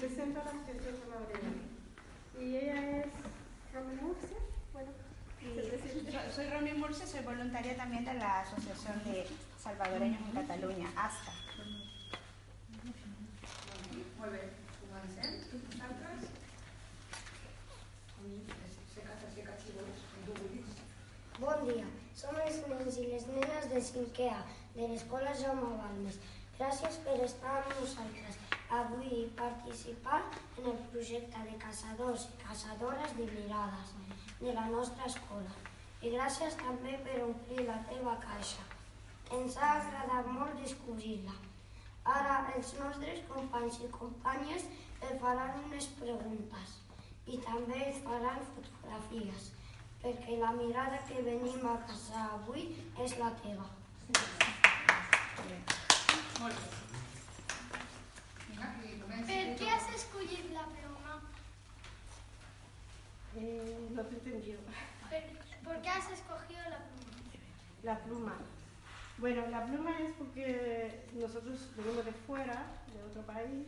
represento a la Asociación Salvadoreña. Y ella es Romy Murcia. Bueno, soy Romy Murcia, soy voluntaria también de la Asociación de Salvadoreños en Cataluña, ASCA. Muy bien. Bon dia, som els nens i les nenes de 5è A de l'Escola Jaume Balmes. Gràcies per estar amb nosaltres avui participar en el projecte de caçadors i caçadores de mirades de la nostra escola. I gràcies també per omplir la teva caixa. Ens ha agradat molt descobrir-la. Ara els nostres companys i companyes et faran unes preguntes i també et faran fotografies perquè la mirada que venim a casar avui és la teva. Molt bé. Per què has escollit la pluma? Eh, no te he entendido. ¿Por qué has escogido la pluma? La pluma. Bueno, la pluma es porque nosotros venimos de fuera, de otro país,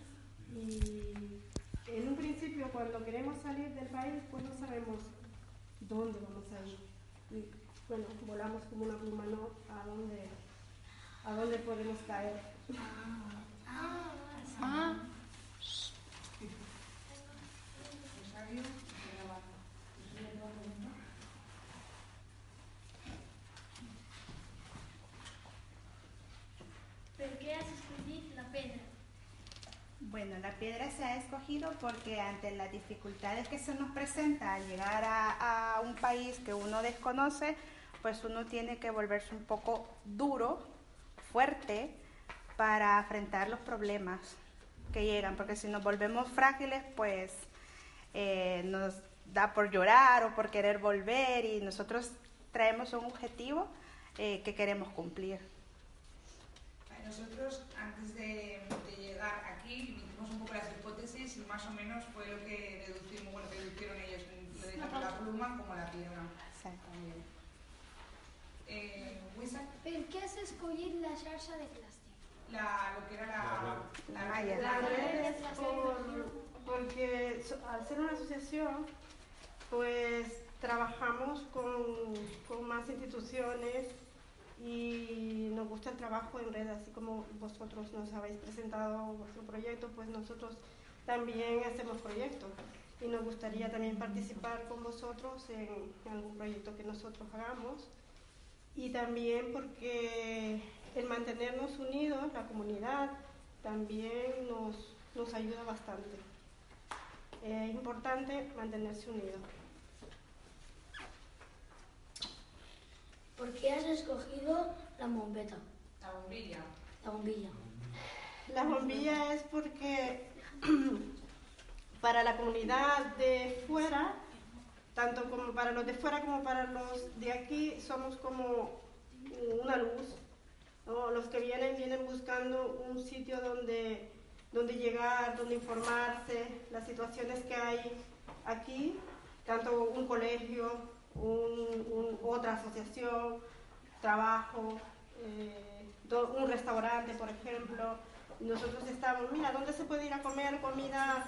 y en un principio cuando queremos salir del país, pues no sabemos dónde vamos a ir. Y, bueno, volamos como una pluma, ¿no? ¿A dónde, a dónde podemos caer? Ah, ah. ¿Por qué has escogido la piedra? Bueno, la piedra se ha escogido porque ante las dificultades que se nos presenta al llegar a, un país que uno desconoce, pues uno tiene que volverse un poco duro, fuerte, para afrontar los problemas que llegan, porque si nos volvemos frágiles, pues eh, nos da por llorar o por querer volver y nosotros traemos un objetivo eh, que queremos cumplir. Nosotros, antes de, llegar aquí, emitimos un poco las hipótesis y más o menos fue lo que deducimos, bueno, que deducieron ellos, lo de tanto la pluma como la piedra. Eh, ¿Por qué has escogido la xarxa de plástico? La, lo que era la, la, malla. La red por, porque al ser una asociación, pues trabajamos con, con más instituciones y nos gusta el trabajo en red, así como vosotros nos habéis presentado vuestro proyecto, pues nosotros también hacemos proyectos y nos gustaría también participar con vosotros en, algún proyecto que nosotros hagamos y también porque el mantenernos unidos, la comunidad, también nos, nos ayuda bastante. Es importante mantenerse unidos. ¿Por qué has escogido la bombeta? La bombilla. La bombilla. La bombilla es porque para la comunidad de fuera, tanto como para los de fuera como para los de aquí, somos como una luz. Los que vienen vienen buscando un sitio donde, donde llegar, donde informarse, las situaciones que hay aquí, tanto un colegio, un, otra asociación, trabajo, eh, un restaurante, por ejemplo. Nosotros estamos, mira, ¿dónde se puede ir a comer comida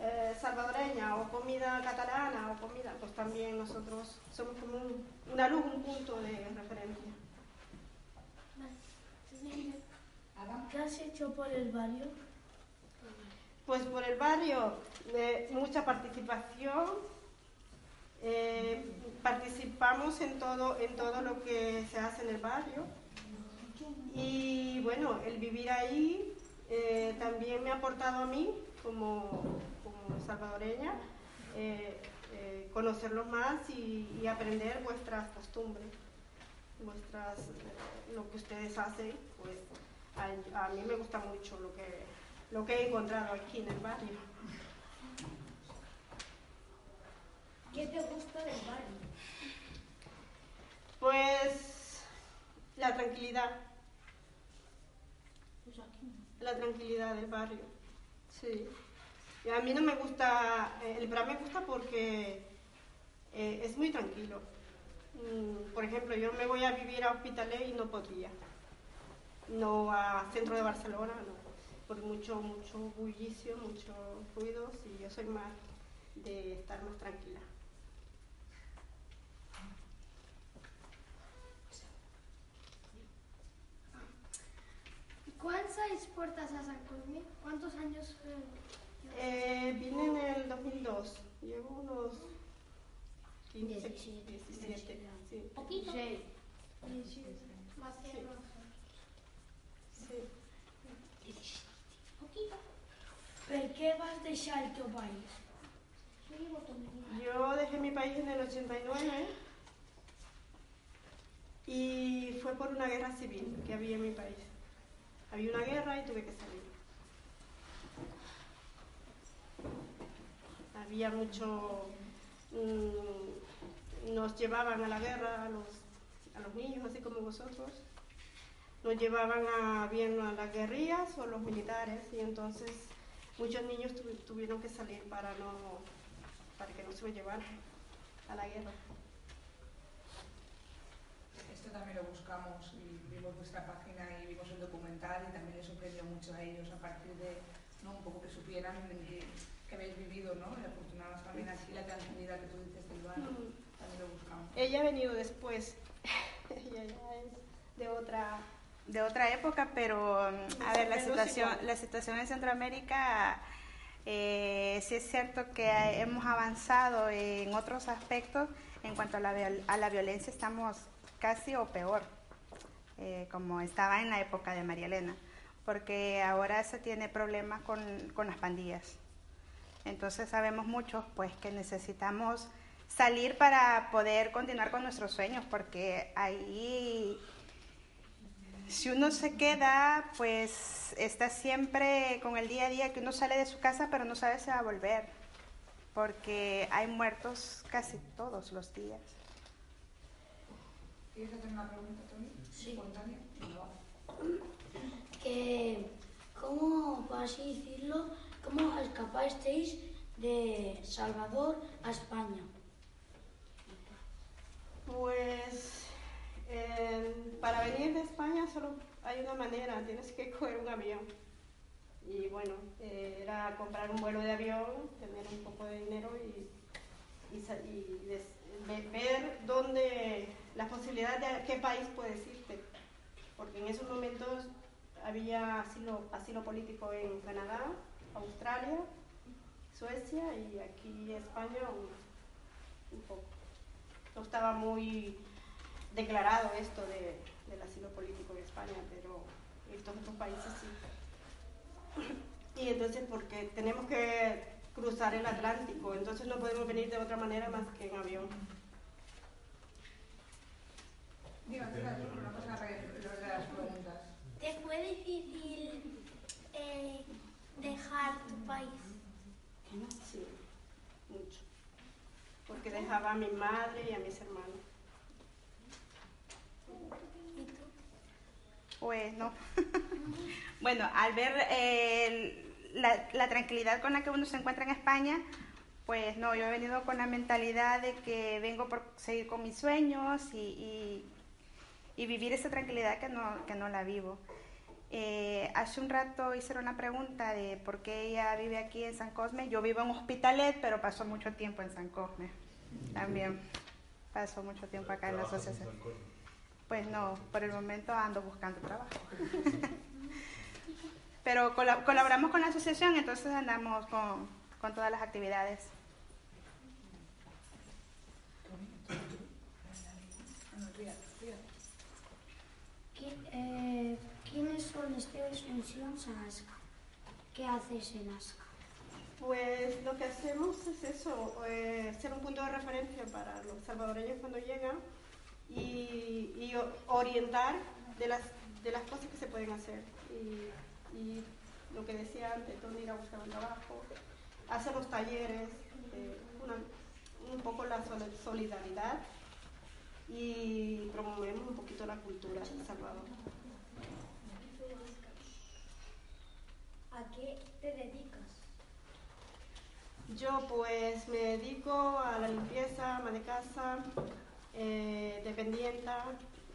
eh, salvadoreña o comida catalana o comida? Pues también nosotros somos como una luz, un punto de referencia. ¿Qué has hecho por el barrio? Pues por el barrio, mucha participación, eh, participamos en todo, en todo lo que se hace en el barrio. Y bueno, el vivir ahí eh, también me ha aportado a mí como, salvadoreña eh, conocerlo más y, aprender vuestras costumbres, vuestras, lo que ustedes hacen, pues a mí me gusta mucho lo que, lo que he encontrado aquí en el barrio. ¿Qué te gusta del barrio? Pues la tranquilidad. La tranquilidad del barrio. Sí. Y a mí no me gusta, eh, el barrio me gusta porque eh, es muy tranquilo. Mm, por ejemplo, yo me voy a vivir a Hospitalet y no podría. No a centro de Barcelona, no. Por mucho, mucho bullicio, muchos ruidos y yo soy más de estar más tranquila. ¿Cuántas puertas a San Cosme? ¿Cuántos años? Eh, vine en el 2002. Llevo unos 15, 17. 17. Sí. ¿Poquito? Sí. Más que Sí. Sí. Per què vas deixar el teu país? Yo dejé mi país en el 89 y fue por una guerra civil que había en mi país. Había una guerra y tuve que salir. Había mucho... mm, nos llevaban a la guerra a los, a los niños, así como vosotros. Nos llevaban a bien a las guerrillas o los militares y entonces muchos niños tuvi- tuvieron que salir para no para que no se lo llevaran a la guerra. Esto también lo buscamos y vimos vuestra página y vimos el documental y también les sorprendió mucho a ellos a partir de ¿no? un poco que supieran que, que habéis vivido, ¿no? Y afortunados también aquí la tranquilidad que tú dices del barrio, Mm. también lo buscamos. Ella ha venido después. Ella ya es de otra. De otra época, pero mm, a ver, la situación, la situación en Centroamérica, eh, sí es cierto que hemos avanzado en otros aspectos. En cuanto a la, viol- a la violencia, estamos casi o peor, eh, como estaba en la época de María Elena, porque ahora se tiene problemas con, con las pandillas. Entonces sabemos muchos pues que necesitamos salir para poder continuar con nuestros sueños, porque ahí si uno se queda, pues está siempre con el día a día que uno sale de su casa, pero no sabe si va a volver, porque hay muertos casi todos los días. ¿Quieres hacer una pregunta, Tony? Sí. Que, ¿cómo, por así decirlo, cómo escapasteis de Salvador a España? Pues eh, para venir de España solo hay una manera, tienes que coger un avión. Y bueno, eh, era comprar un vuelo de avión, tener un poco de dinero y, ver dónde, la posibilidad de qué país puedes irte. Porque en esos momentos había asilo, asilo político en Canadá, Australia, Suecia y aquí España un, un poco no estaba muy declarado esto de, del asilo político en España, pero en estos otros países sí. Y entonces porque tenemos que cruzar el Atlántico, entonces no podemos venir de otra manera más que en avión. Nada, que lo de las preguntas. ¿Te fue difícil eh, dejar tu país? Sí, mucho. Porque dejaba a mi madre y a mis hermanos. ¿Y tú? Pues no. bueno, al ver eh, la, la tranquilidad con la que uno se encuentra en España, pues no, yo he venido con la mentalidad de que vengo por seguir con mis sueños y, y- y vivir esa tranquilidad que no, que no la vivo. Eh, hace un rato hicieron una pregunta de por qué ella vive aquí en San Cosme. Yo vivo en Hospitalet, pero pasó mucho tiempo en San Cosme. También pasó mucho tiempo acá en la ¿Trabajas en asociación. Pues no, por el momento ando buscando trabajo. Pero cola- colaboramos con la asociación, entonces andamos con, con todas las actividades. Eh, quines són les teves funcions a ASCA? Què haces en ASCA? Pues lo que hacemos es eso, eh, ser un punto de referencia para los salvadoreños cuando llegan y, orientar de las, de las cosas que se pueden hacer. Y, y lo que decía antes, dónde ir a buscar un trabajo, hacemos talleres, eh, una- un poco la sol- solidaridad y promovemos un poquito la cultura de Salvador. ¿A qué te dedicas? Yo pues me dedico a la limpieza, ama de casa, eh, dependienta,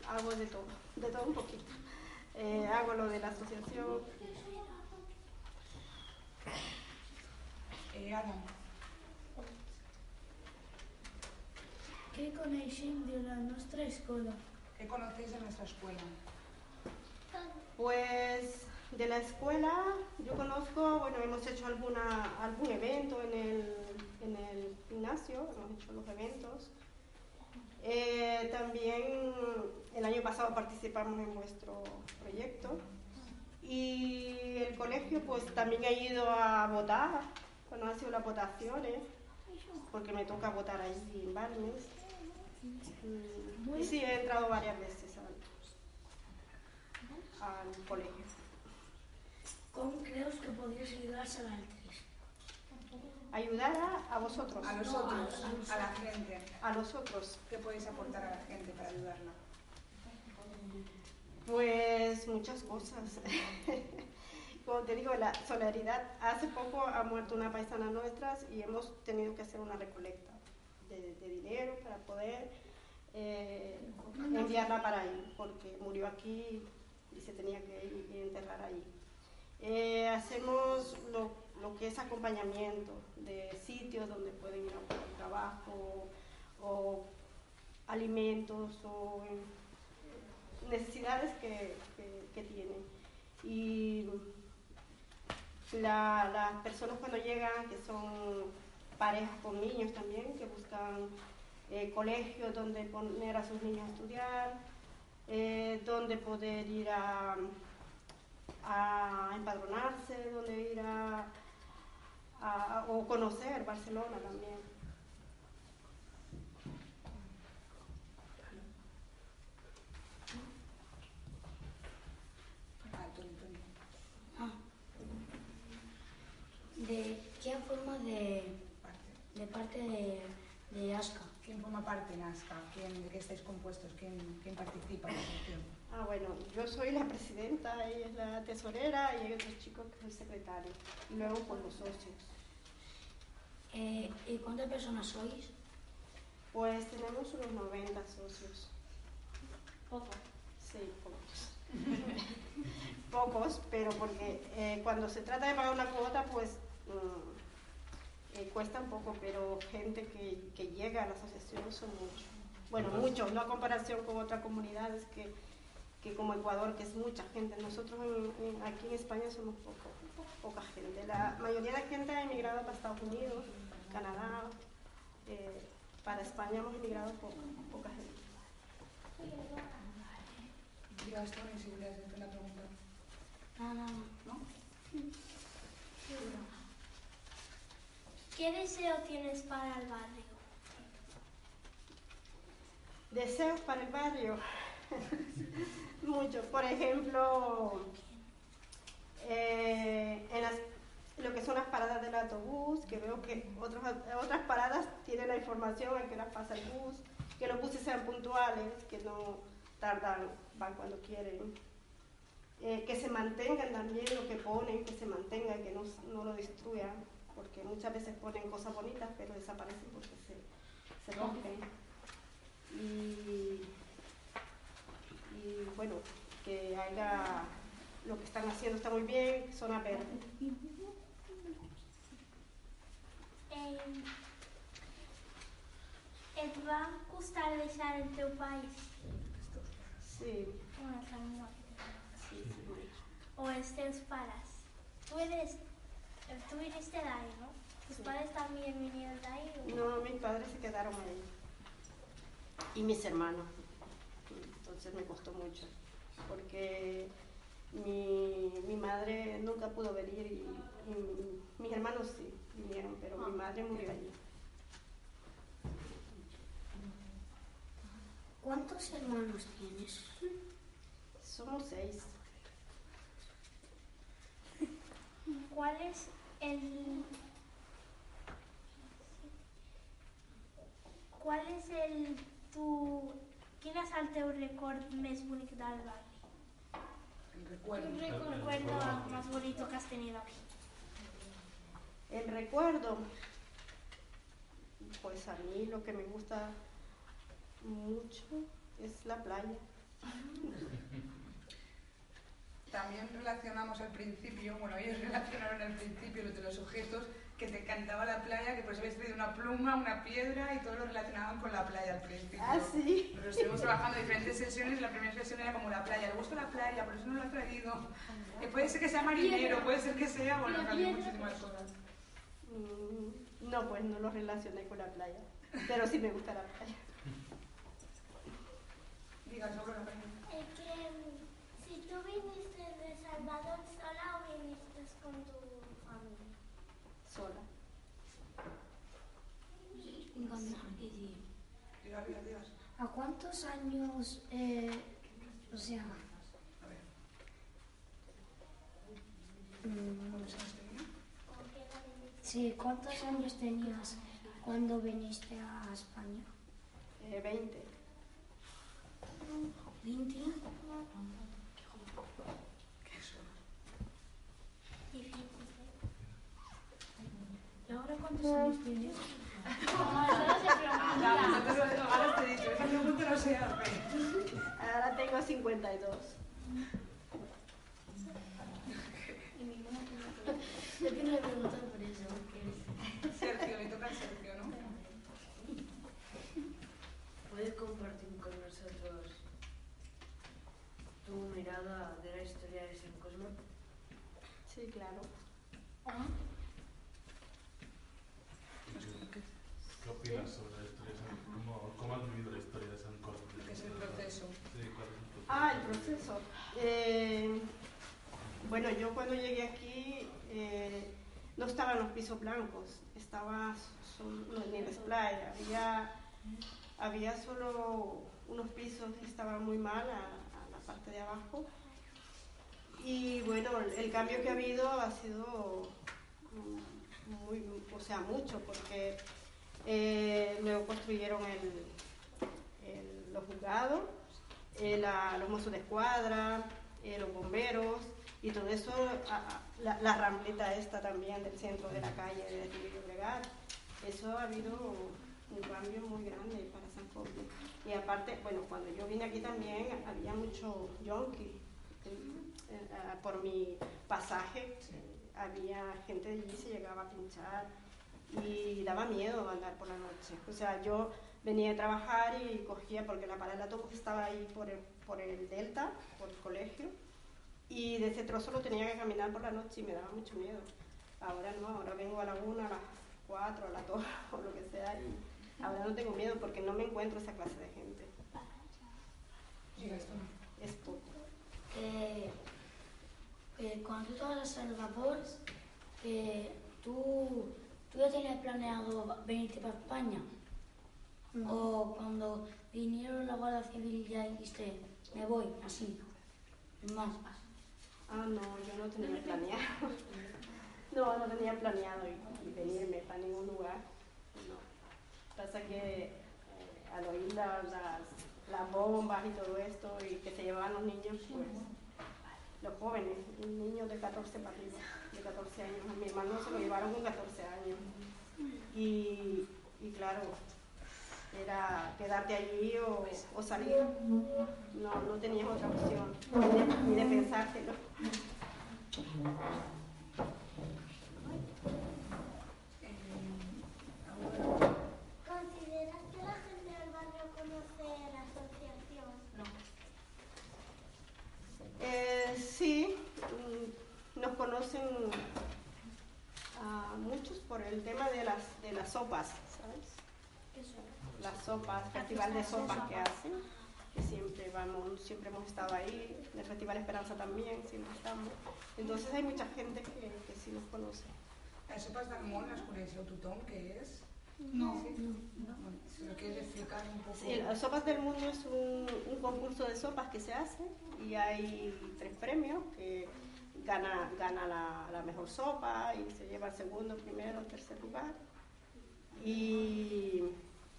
hago de todo, de todo un poquito. Eh, hago lo de la asociación Eh, Ana. Què coneixem de la nostra escola? ¿Qué conocéis de nuestra escuela? Pues de la escuela yo conozco, bueno, hemos hecho alguna, algún evento en el, en el gimnasio, hemos hecho los eventos. Eh, también el año pasado participamos en vuestro proyecto y el colegio pues también ha ido a votar cuando han sido las votaciones porque me toca votar allí en Balmes. Mm, Y sí, he entrado varias veces al, colegio. Com creus que podries ajudar a l'altres? Ayudar a, a vosotros, A nosotros, a la gente. a los otros. ¿Qué podéis aportar a la gente para ayudarla? Pues muchas cosas. Como te digo, la solidaridad. Hace poco ha muerto una paisana nuestra y hemos tenido que hacer una recolecta de, de dinero para poder eh, enviarla para ahí, porque murió aquí y se tenía que ir y enterrar ahí. Eh, hacemos lo, lo que es acompañamiento de sitios donde pueden ir a buscar trabajo o alimentos o eh, necesidades que, que, que tienen. Y la- las personas cuando llegan, que son parejas con niños también, que buscan eh, colegios donde poner a sus niños a estudiar, eh, donde poder ir a, a empadronarse, donde ir a, a- o conocer Barcelona también. Ah. De quina forma de, de parte de, de Asca? ¿Quién forma parte en ASCA? ¿Quién, ¿De qué estáis compuestos? ¿Quién, quién participa en? Ah, bueno, yo soy la presidenta, ella es la tesorera y hay otros chicos que son secretarios. Y luego pues los socios. Eh, ¿Y cuántas personas sois? Pues tenemos unos 90 socios. Poco. Sí, pocos. pocos, pero porque eh, cuando se trata de pagar una cuota, pues mm, eh, cuesta un poco, pero gente que, que llega a la asociación son muchos. Bueno, muchos, no a comparación con otras comunidades que, que como Ecuador, que es mucha gente. Nosotros en- en- aquí en España somos poco, poca gente. La mayoría de la gente ha emigrado para Estados Unidos, Canadá. eh, para España hemos emigrado po- poca gente. Si hacer una pregunta. No, no, no. ¿No? ¿Qué deseo tienes para el barrio? Deseos para el barrio. Muchos. Por ejemplo, eh, en las- lo que son las paradas del autobús, que veo que otros, otras paradas tienen la información a qué horas pasa el bus, que los buses sean puntuales, que no tardan, van cuando quieren. Eh, que se mantengan también lo que ponen, que se mantengan, que no, no lo destruyan, porque muchas veces ponen cosas bonitas, pero desaparecen porque se, se rompen. Y, y bueno, que haga lo que están haciendo está muy bien, zona verde. Eh, et va costar deixar el teu país? Sí, Una altra no. sí, sí. O els teus pares? Tú eres, tú viniste de ahí, ¿no? ¿Tus Sí. padres también vinieron de ahí? o- No, mis padres se quedaron ahí. Y mis hermanos. Entonces me costó mucho. Porque mi, mi madre nunca pudo venir y, y mis hermanos sí vinieron, pero mi madre murió allí. ¿Cuántos hermanos tienes? Somos seis. ¿Cuál es el... ¿Cuál es el... tu... Quin és el teu record més bonic del barri? El recuerdo. Un recuerdo más bonito que has tenido aquí. El recuerdo, pues a mí lo que me gusta mucho es la playa. también relacionamos al principio, bueno, ellos relacionaron al principio los de los objetos, que te encantaba la playa, que por eso habéis traído una pluma, una piedra y todo lo relacionaban con la playa al principio. Ah, sí. Pero estuvimos trabajando en diferentes sesiones y la primera sesión era como la playa. Le gusta la playa, por eso no lo ha traído. Puede ser que sea marinero, puede ser que sea, bueno, también muchísimas cosas. Mm, No, pues no lo relacioné con la playa, pero sí me gusta la playa. Diga sobre la playa. Eh, que mm, si tú viniste de Salvador sola o viniste con tu familia. Sola. ¿A cuántos años, eh, o sea, mm, sí, cuántos años tenías cuando viniste a España? Eh, 20. ¿20? ¿Qué es eso? Difícil. ¿Y ahora cuántos años tienes? Ya, nosotros ahora te he dicho, esa pregunta no se hace. Ahora tengo 52. Yo quiero preguntar por eso. Sergio, le toca a Sergio, ¿no? ¿Puedes compartir con nosotros tu mirada de la historia de San Cosme? Sí, claro. ¿Qué opinas sobre la historia de San ¿Cómo, cómo has vivido la historia de San Cosme? Que es el proceso. Sí, ¿cuál es el proceso? Ah, el proceso. Eh, bueno, yo cuando llegué aquí eh, no estaban los pisos blancos, estaba solo ni el splay, había, había solo unos pisos que estaban muy mal a, a la parte de abajo. Y bueno, el, cambio que ha habido ha sido muy, o sea, mucho, porque eh, luego construyeron el, el- los juzgados, eh, la- los mozos de escuadra, eh, los bomberos y todo eso, a- la, la rampleta esta también del centro de la calle de Río Llobregat. Eso ha habido un cambio muy grande para San Jorge. Y aparte, bueno, cuando yo vine aquí también había mucho yonki. Eh, por mi pasaje eh, había gente de allí se llegaba a pinchar y daba miedo andar por la noche. O sea, yo venía a trabajar y cogía, porque la parada de autobús estaba ahí por el, por el Delta, por el colegio, y de ese trozo lo tenía que caminar por la noche y me daba mucho miedo. Ahora no, ahora vengo a la 1, a las 4, a las 2 o lo que sea, y ahora no tengo miedo porque no me encuentro esa clase de gente. Diga esto. Es poco. Eh, eh, cuando tú estabas a Salvador, eh, ¿tú, ¿tú ya tenías planeado venirte para España? ¿O cuando vinieron la Guardia Civil ya dijiste, me voy, así? Más. Ah, no, yo no tenía planeado. No, no tenía planeado y, y venirme para ningún lugar. No. Pasa que eh, al oír la- las, las bombas y todo esto y que se llevaban los niños, pues los jóvenes, niños de 14 para arriba, de 14 años. A mi hermano se lo llevaron con 14 años. Y, y claro, era quedarte allí o, o salir. No, no tenías otra opción, ¿Consideras que la gente del barrio conoce la asociación? Eh, sí, mm, nos conocen a muchos por el tema de las, de las sopas, ¿sabes? Las sopas, festival de sopas que hacen, que siempre hemos estado ahí, el Festival Esperanza también, siempre estamos. Entonces hay mucha gente que, que sí nos conoce. ¿Las sopas de Armón, las coneix el tothom, què és? No. Bueno, si lo quieres explicar un poco. Sí, las Sopas del Mundo es un, un concurso de sopas que se hace y hay tres premios que gana, gana la, la mejor sopa y se lleva el segundo, primero, tercer lugar. Y,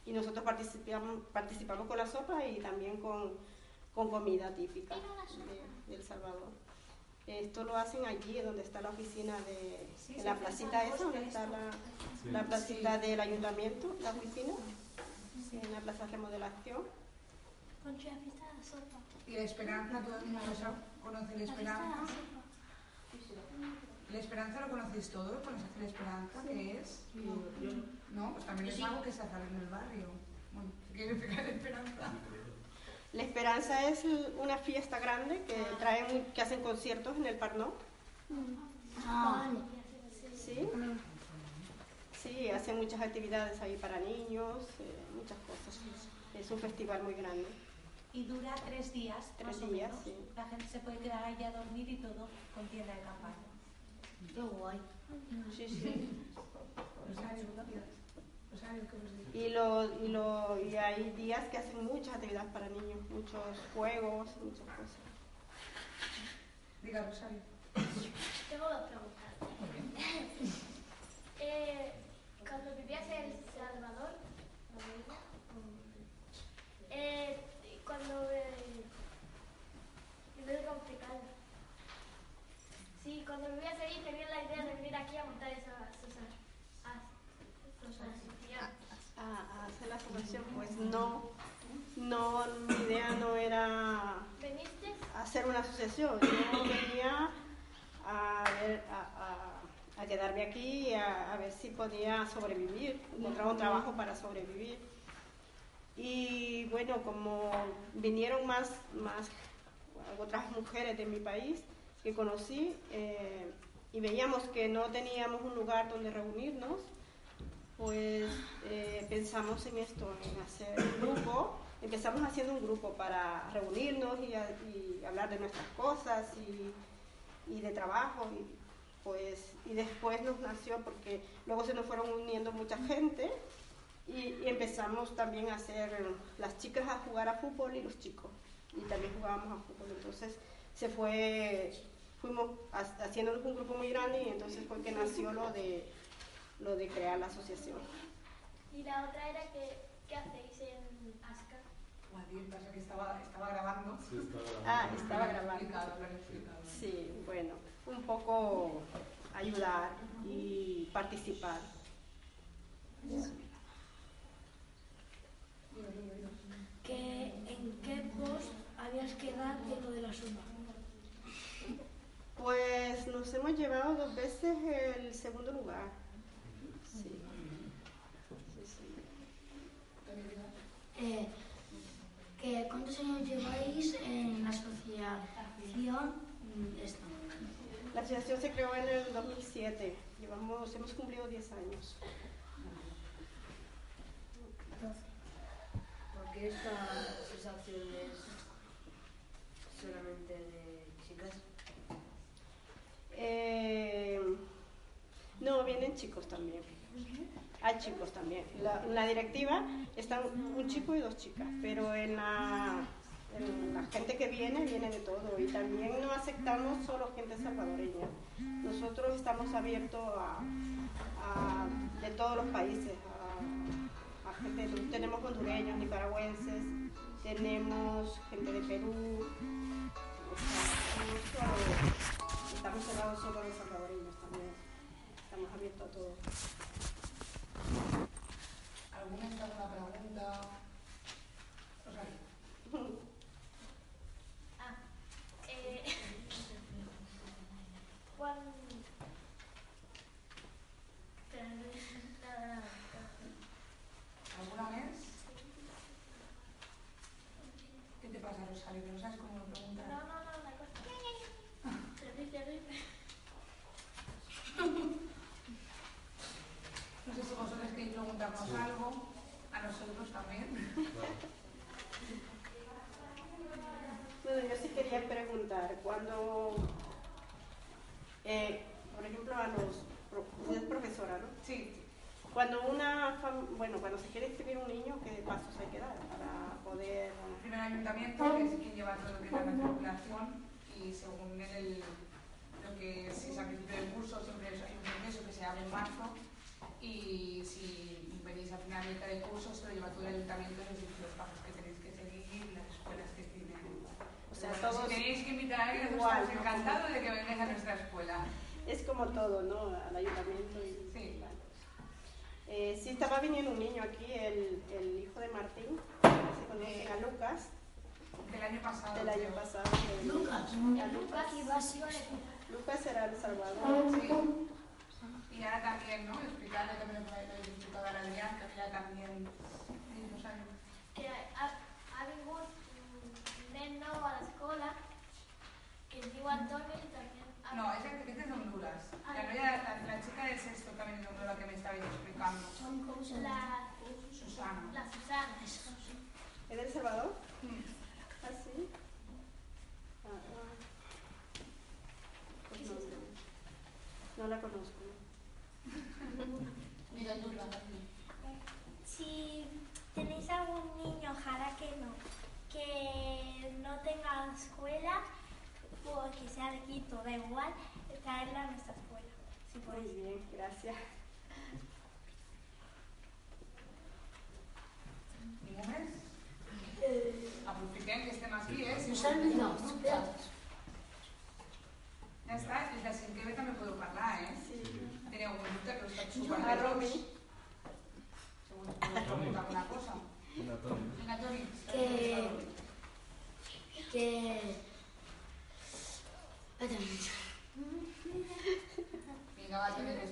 y nosotros participamos, participamos con la sopa y también con, con comida típica de, de El Salvador. Esto lo hacen allí, donde está la oficina de, en la placita esa, donde está la, la placita del ayuntamiento, la oficina, en la plaza de remodelación. Y la esperanza, todo el mundo conoce la esperanza. ¿La esperanza lo conocéis todo? ¿Conocéis la esperanza? ¿Qué es? No, pues también es algo que se hace en el barrio. Bueno, ¿qué quiere explicar la esperanza? La Esperanza es una fiesta grande que traen, que hacen conciertos en el Parnó. Ah, Sí. Sí, hacen muchas actividades ahí para niños, eh, muchas cosas. Es un festival muy grande. Y dura tres días, Tres más o días, menos. sí. La gente se puede quedar allá a dormir y todo con tienda de campaña. qué guay. Sí, sí. Y, lo, y, lo, y hay días que hacen muchas actividades para niños, muchos juegos, muchas cosas. Diga, Rosario. Tengo dos preguntas. Eh, cuando vivías en El Salvador, eh, cuando... Eh, es complicado. Sí, cuando vivías ahí tenías la idea de venir aquí a montar esa asociación. A hacer la asociación, pues no, no, mi idea no era hacer una asociación, yo venía a, ver, a, a- a quedarme aquí a ver si podía sobrevivir, encontrar un trabajo para sobrevivir. Y bueno, como vinieron más, más otras mujeres de mi país que conocí eh, y veíamos que no teníamos un lugar donde reunirnos, pues eh, pensamos en esto, en hacer un grupo. Empezamos haciendo un grupo para reunirnos y, hablar de nuestras cosas y, de trabajo. Y, pues, y después nos nació, porque luego se nos fueron uniendo mucha gente y, empezamos también a hacer las chicas a jugar a fútbol y los chicos. Y también jugábamos a fútbol. Entonces se fue, fuimos ha- haciéndonos un grupo muy grande y entonces fue que nació lo de, lo de crear la asociación. Y la otra era que, ¿qué hacéis en Asca? Pasa que estaba, estaba grabando. Sí, Ah, grabando. estaba grabando. Sí, bueno, un poco ayudar y participar. ¿Qué, ¿En qué post habías quedado de lo de la suma? Pues nos hemos llevado dos veces el segundo lugar. Sí. Sí, sí. Eh, que ¿Cuántos años lleváis en la asociación esta? La asociación se creó en el 2007. Llevamos, hemos cumplido 10 años. ¿Por qué esta asociación es solamente de chicas? Eh, no, vienen chicos también. Hay chicos también. La- en la directiva están un chico y dos chicas, pero en la, en la gente que viene, viene de todo. Y también no aceptamos solo gente salvadoreña. Nosotros estamos abiertos a, de todos los países, a, gente, tenemos hondureños, nicaragüenses, tenemos gente de Perú, estamos cerrados solo a los salvadoreños también, estamos abiertos a todo. ¿Alguna pregunta? Rosario. Ah, eh, cuando... Espera, no es nada. ¿Alguna vez? ¿Qué te pasa, Rosario? Que no sabes cómo lo No, preguntar. no, no, una cosa. Terrible, terrible. No sé si vosotros queréis preguntarnos algo, a nosotros también. Bueno, yo sí quería preguntar, cuando, eh, por ejemplo, a los, usted es profesora, ¿no? Sí, Cuando una, fam- bueno, cuando se quiere inscribir un niño, ¿qué pasos hay que dar para poder el primer ayuntamiento, que es quien lleva todo lo que es la matriculación, y según el, lo que si es al principio del curso, siempre hay un proceso que se abre en marzo, y si venís a final del curso, se lo lleva todo el ayuntamiento, es decir, los pasos que tenéis que seguir, las escuelas que tienen. O sea, Bueno, todos si tenéis que invitar a alguien, igual, estamos ¿no? encantados de que vengáis a nuestra escuela. Es como todo, ¿no? Al ayuntamiento y Sí. Eh, sí, estaba viniendo un niño aquí, el, el hijo de Martín, si conocen a Lucas. Del año pasado. del año pasado. de- Lucas. a Lucas. Así. Lucas era El Salvador. Sí. Y ahora también, ¿no? Explicarle también lo que lo he explicado a Adrián, que ya también muchos años. que ha, ha vingut nou a l'escola que es diu Antonio i també... ha- No, es, de- es de Honduras. La, novia, la, la chica del sexto también es de Honduras que me estabais explicando. La, Susana. la Susana. ¿Es de El Salvador? Mm. ¿Ah, sí? Ah, ah. Pues no, no. No la conozco. Mira tú, la Si tenéis algún niño, ojalá que no, que no tenga escuela o que sea de Quito, da igual, traerla a nuestra escuela. Si Muy podéis. bien, gracias. Ningú més? Aprofitem que estem aquí, eh? Si Nos han olvidado. us- Espera. Ja està, i de cinquè B també podeu parlar, eh? Sí. Teniu algun dubte que heu estat A superbé. Romy. Segur que podeu preguntar alguna cosa. Vinga, Toni. Vinga, Toni. Que. Que. Espérate. Vinga, va, Toni, que estàs Siempre fent pasa això. lo mismo. Se t'ha olvidat? Se t'ha olvidat? Ya, ya. Digues,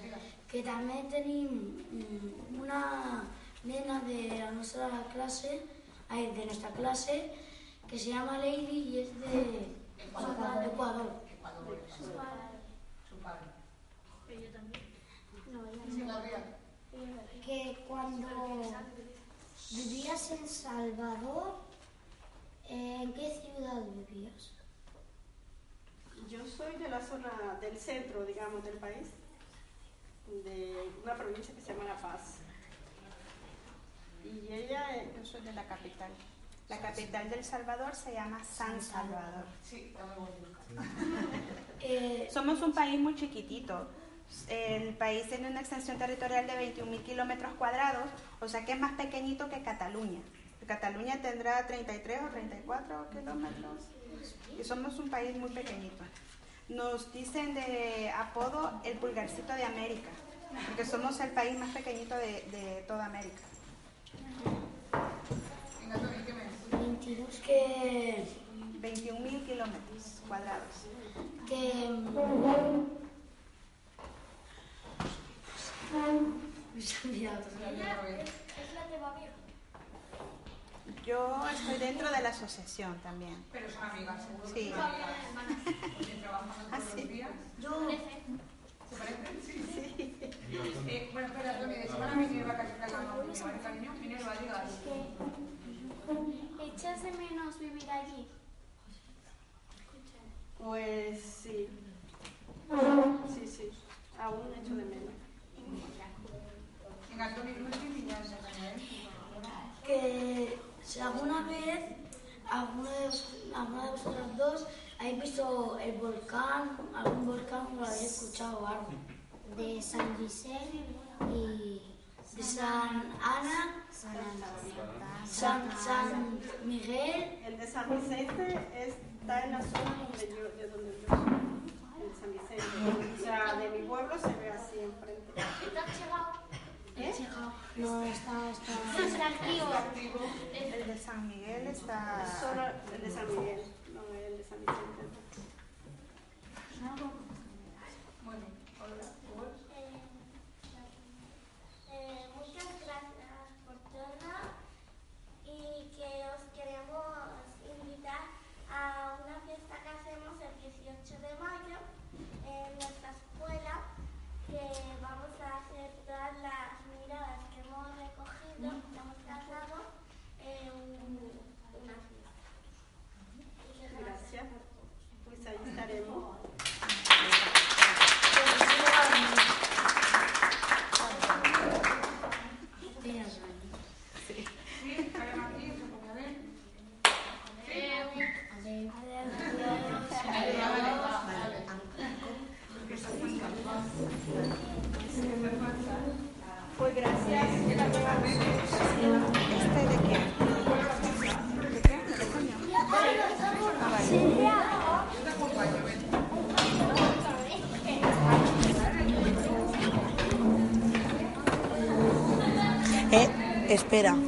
digues. Que también tenemos mm, una nena de la de nuestra clase, que se llama Lady y es de Ecuador. Ecuador. Ecuador. Su padre. No, ya Sí, Gabriel. Que cuando vivías en Salvador, ¿en qué ciudad vivías? Yo soy de la zona del centro, digamos, del país, de una provincia que se llama La Paz. Y ella, eh, Yo soy de la capital. La capital del Salvador se llama San Salvador. Sí. Eh, Somos un país muy chiquitito. El país tiene una extensión territorial de 21.000 kilómetros cuadrados, o sea que es más pequeñito que Cataluña. Cataluña tendrá 33 o 34 kilómetros y somos un país muy pequeñito. Nos dicen de apodo el pulgarcito de América, porque somos el país más pequeñito de, de toda América. Vinga, Toni, què més? 22. que. 21.000 kilómetros cuadrados. que. es, la teva amiga. Yo estoy dentro de la asociación también. Pero son amigas, seguro Sí. son amigas. Ah, todos sí. los días. Yo. ¿Se parecen? Sí. Eh, bueno, espera, Toni, de semana Minerva, que está la mamá, ¿vale, cariño? Minerva, digas. ¿Echas de menos vivir allí? pues sí. Sí, sí. Aún echo de menos. Venga, Toni, l'últim i ja ens acabem. que si alguna vez alguna de, vos- alguna de vosotros dos habéis visto el volcán, algún volcán o lo habéis escuchado algo. De San Vicente y De San Ana, San, San Miguel, El de San Vicente está en la zona donde yo, de donde yo soy, en San Vicente. O sea, de mi pueblo se ve así enfrente. ¿Eh? no está, está. activo. El de San Miguel está... Solo el de San Miguel, no el de San Vicente. Bueno, hola, ¿vos? Eh, eh, muchas gracias por todo y que os queremos invitar a una fiesta que hacemos el 18 de mayo en nuestra escuela que vamos a hacer todas las miradas que hemos recogido, que hemos cazado en una fiesta. Espera.